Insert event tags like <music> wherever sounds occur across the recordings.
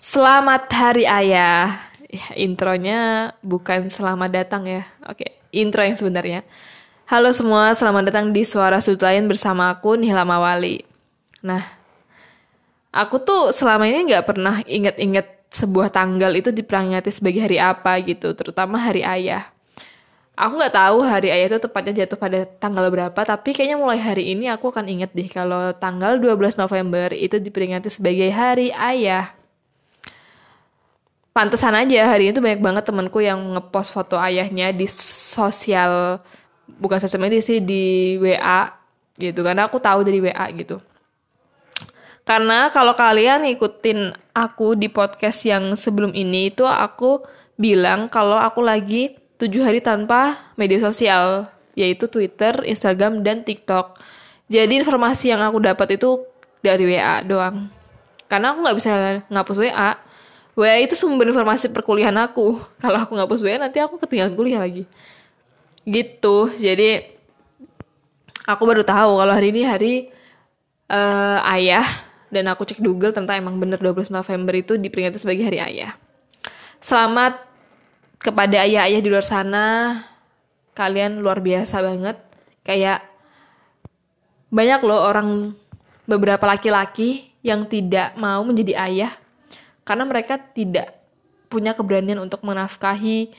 Selamat Hari Ayah. Ya, intronya bukan selamat datang ya. Oke, intro yang sebenarnya. Halo semua, selamat datang di Suara Sudut Lain bersama aku Nihla Mawali. Nah, aku tuh selama ini nggak pernah inget-inget sebuah tanggal itu diperingati sebagai hari apa gitu, terutama Hari Ayah. Aku nggak tahu hari ayah itu tepatnya jatuh pada tanggal berapa, tapi kayaknya mulai hari ini aku akan inget deh kalau tanggal 12 November itu diperingati sebagai hari ayah. Pantesan aja hari ini tuh banyak banget temenku yang ngepost foto ayahnya di sosial, bukan sosial media sih, di WA gitu, karena aku tahu dari WA gitu. Karena kalau kalian ikutin aku di podcast yang sebelum ini itu aku bilang kalau aku lagi tujuh hari tanpa media sosial, yaitu Twitter, Instagram, dan TikTok. Jadi informasi yang aku dapat itu dari WA doang. Karena aku nggak bisa ngapus WA. WA itu sumber informasi perkuliahan aku. Kalau aku ngapus WA nanti aku ketinggalan kuliah lagi. Gitu. Jadi aku baru tahu kalau hari ini hari uh, ayah dan aku cek Google tentang emang bener 12 November itu diperingati sebagai hari ayah. Selamat kepada ayah-ayah di luar sana, kalian luar biasa banget. Kayak banyak loh orang beberapa laki-laki yang tidak mau menjadi ayah karena mereka tidak punya keberanian untuk menafkahi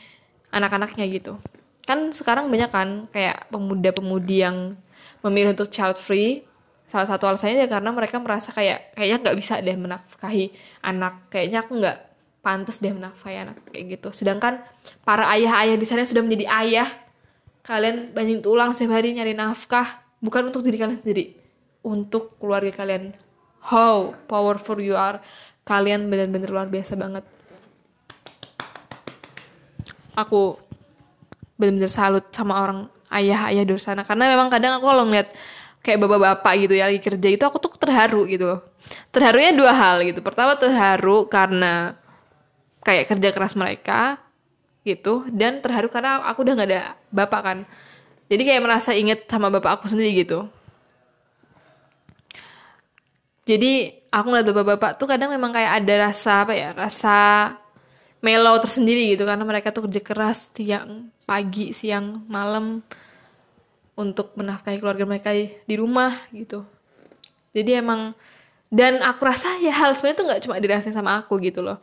anak-anaknya gitu. Kan sekarang banyak kan kayak pemuda-pemudi yang memilih untuk child free. Salah satu alasannya ya karena mereka merasa kayak kayaknya nggak bisa deh menafkahi anak. Kayaknya aku nggak pantas deh menafkahi anak kayak gitu. Sedangkan para ayah-ayah di sana sudah menjadi ayah, kalian banyak tulang setiap hari nyari nafkah bukan untuk diri kalian sendiri, untuk keluarga kalian. How powerful you are. Kalian benar-benar luar biasa banget. Aku benar-benar salut sama orang ayah-ayah di sana. Karena memang kadang aku kalau ngeliat kayak bapak-bapak gitu ya lagi kerja itu aku tuh terharu gitu. Terharunya dua hal gitu. Pertama terharu karena kayak kerja keras mereka gitu dan terharu karena aku udah nggak ada bapak kan. Jadi kayak merasa inget sama bapak aku sendiri gitu jadi aku ngeliat bapak-bapak tuh kadang memang kayak ada rasa apa ya rasa mellow tersendiri gitu. Karena mereka tuh kerja keras siang pagi siang malam untuk menafkahi keluarga mereka di rumah gitu. Jadi emang dan aku rasa ya hal sebenarnya tuh nggak cuma dirasain sama aku gitu loh.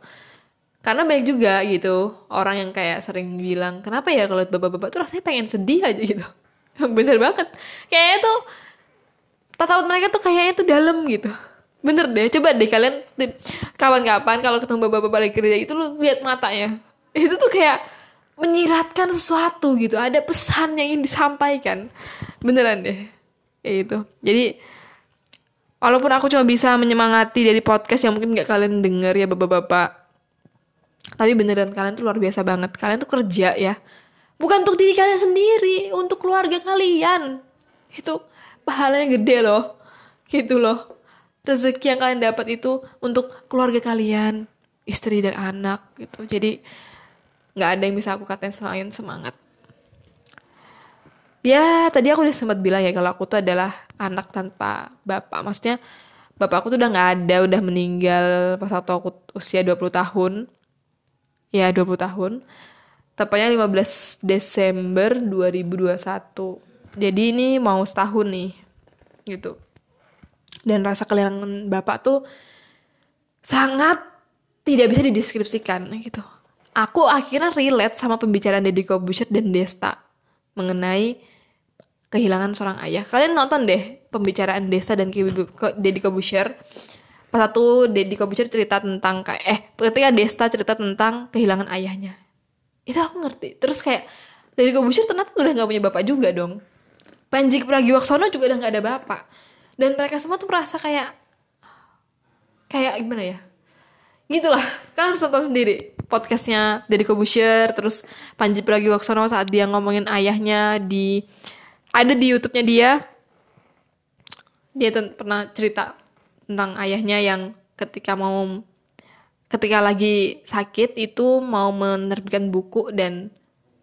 Karena banyak juga gitu orang yang kayak sering bilang kenapa ya kalau bapak-bapak tuh rasanya pengen sedih aja gitu? <laughs> Bener banget. Kayaknya tuh tatapan mereka tuh kayaknya tuh dalam gitu bener deh coba deh kalian kapan-kapan kalau ketemu bapak-bapak lagi kerja itu lu lihat matanya. <laughs> Itu tuh kayak menyiratkan sesuatu gitu ada pesan yang ingin disampaikan. Beneran deh kayak gitu. Jadi walaupun aku cuma bisa menyemangati dari podcast yang mungkin gak kalian denger ya bapak-bapak. Tapi beneran kalian tuh luar biasa banget. Kalian tuh kerja ya. Bukan untuk diri kalian sendiri untuk keluarga kalian. Itu pahalanya gede loh. Gitu loh rezeki yang kalian dapat itu untuk keluarga kalian istri dan anak gitu. Jadi nggak ada yang bisa aku katain selain semangat. Ya tadi aku udah sempat bilang ya kalau aku tuh adalah anak tanpa bapak. Maksudnya bapak aku tuh udah nggak ada udah meninggal pas waktu aku usia 20 tahun. Ya 20 tahun. Tepatnya 15 Desember 2021 jadi ini mau setahun nih gitu dan rasa kehilangan bapak tuh sangat tidak bisa dideskripsikan gitu. Aku akhirnya relate sama pembicaraan Deddy Kobusier dan Desta mengenai kehilangan seorang ayah. Kalian nonton deh pembicaraan Desta dan Deddy Kobusier. Pas satu Deddy Kobusier cerita tentang kayak eh ketika Desta cerita tentang kehilangan ayahnya. Itu aku ngerti. Terus kayak Deddy Kobusier ternyata udah nggak punya bapak juga dong. Panji Pragiwaksono juga udah nggak ada bapak dan mereka semua tuh merasa kayak kayak gimana ya? Gitulah. Kan harus nonton sendiri podcastnya Deddy Kobusier terus Panji Pragiwaksono saat dia ngomongin ayahnya di ada di YouTube-nya dia. Dia pernah cerita tentang ayahnya yang ketika mau ketika lagi sakit itu mau menerbitkan buku dan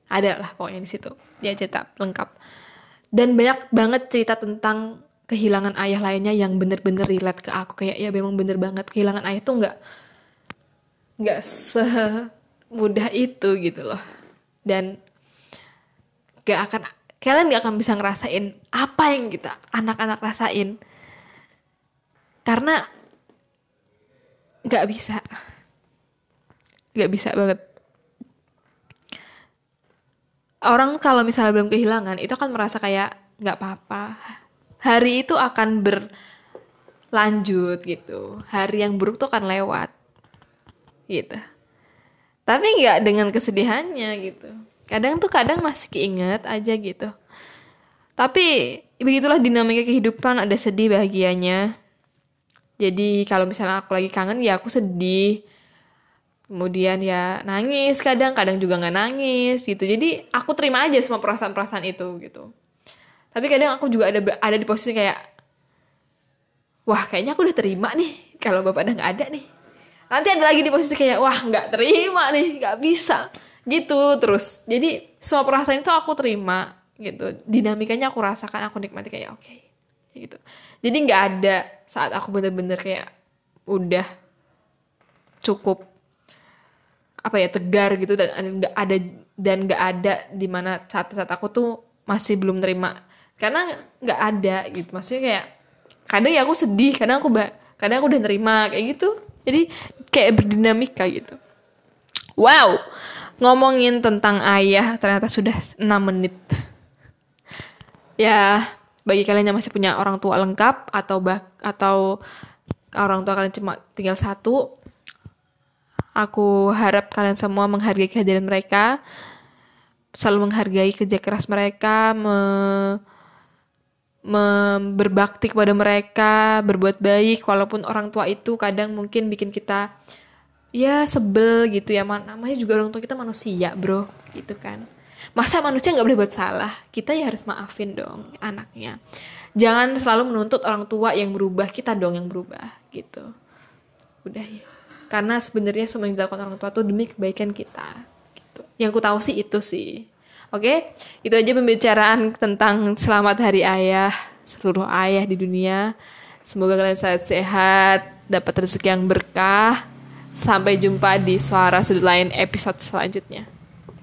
ada lah pokoknya di situ. Dia cerita lengkap. Dan banyak banget cerita tentang kehilangan ayah lainnya yang bener-bener relate ke aku. Kayak ya memang bener banget. Kehilangan ayah tuh nggak nggak semudah itu gitu loh. Dan gak akan kalian gak akan bisa ngerasain apa yang kita anak-anak rasain. Karena gak bisa. Gak bisa banget. Orang kalau misalnya belum kehilangan itu akan merasa kayak nggak apa-apa hari itu akan berlanjut gitu. Hari yang buruk tuh akan lewat. Gitu. Tapi nggak dengan kesedihannya gitu. Kadang tuh kadang masih keinget aja gitu. Tapi begitulah dinamika kehidupan ada sedih bahagianya. Jadi kalau misalnya aku lagi kangen ya aku sedih. Kemudian ya nangis kadang kadang juga nggak nangis gitu. Jadi aku terima aja semua perasaan-perasaan itu gitu tapi kadang aku juga ada ada di posisi kayak wah kayaknya aku udah terima nih kalau bapak udah nggak ada nih. Nanti ada lagi di posisi kayak wah nggak terima nih nggak bisa. Gitu terus. Jadi semua perasaan itu aku terima gitu. Dinamikanya aku rasakan aku nikmati kayak oke. Okay. gitu. Jadi nggak ada saat aku bener-bener kayak udah cukup apa ya tegar gitu dan nggak ada dan nggak ada di mana saat-saat aku tuh masih belum terima karena nggak ada gitu. Maksudnya kayak kadang ya aku sedih kadang aku kadang aku udah terima kayak gitu. Jadi kayak berdinamika gitu. Wow ngomongin tentang ayah ternyata sudah 6 menit. Ya bagi kalian yang masih punya orang tua lengkap atau bah atau orang tua kalian cuma tinggal satu Aku harap kalian semua menghargai kehadiran mereka, selalu menghargai kerja keras mereka, me, me, berbakti kepada mereka, berbuat baik, walaupun orang tua itu kadang mungkin bikin kita ya sebel gitu ya, namanya juga orang tua kita manusia bro, gitu kan. Masa manusia nggak boleh buat salah, kita ya harus maafin dong anaknya. Jangan selalu menuntut orang tua yang berubah, kita dong yang berubah gitu. Udah ya karena sebenarnya semua yang dilakukan orang tua tuh demi kebaikan kita gitu. yang ku tahu sih itu sih oke itu aja pembicaraan tentang selamat hari ayah seluruh ayah di dunia. Semoga kalian sehat-sehat dapat rezeki yang berkah. Sampai jumpa di suara sudut lain episode selanjutnya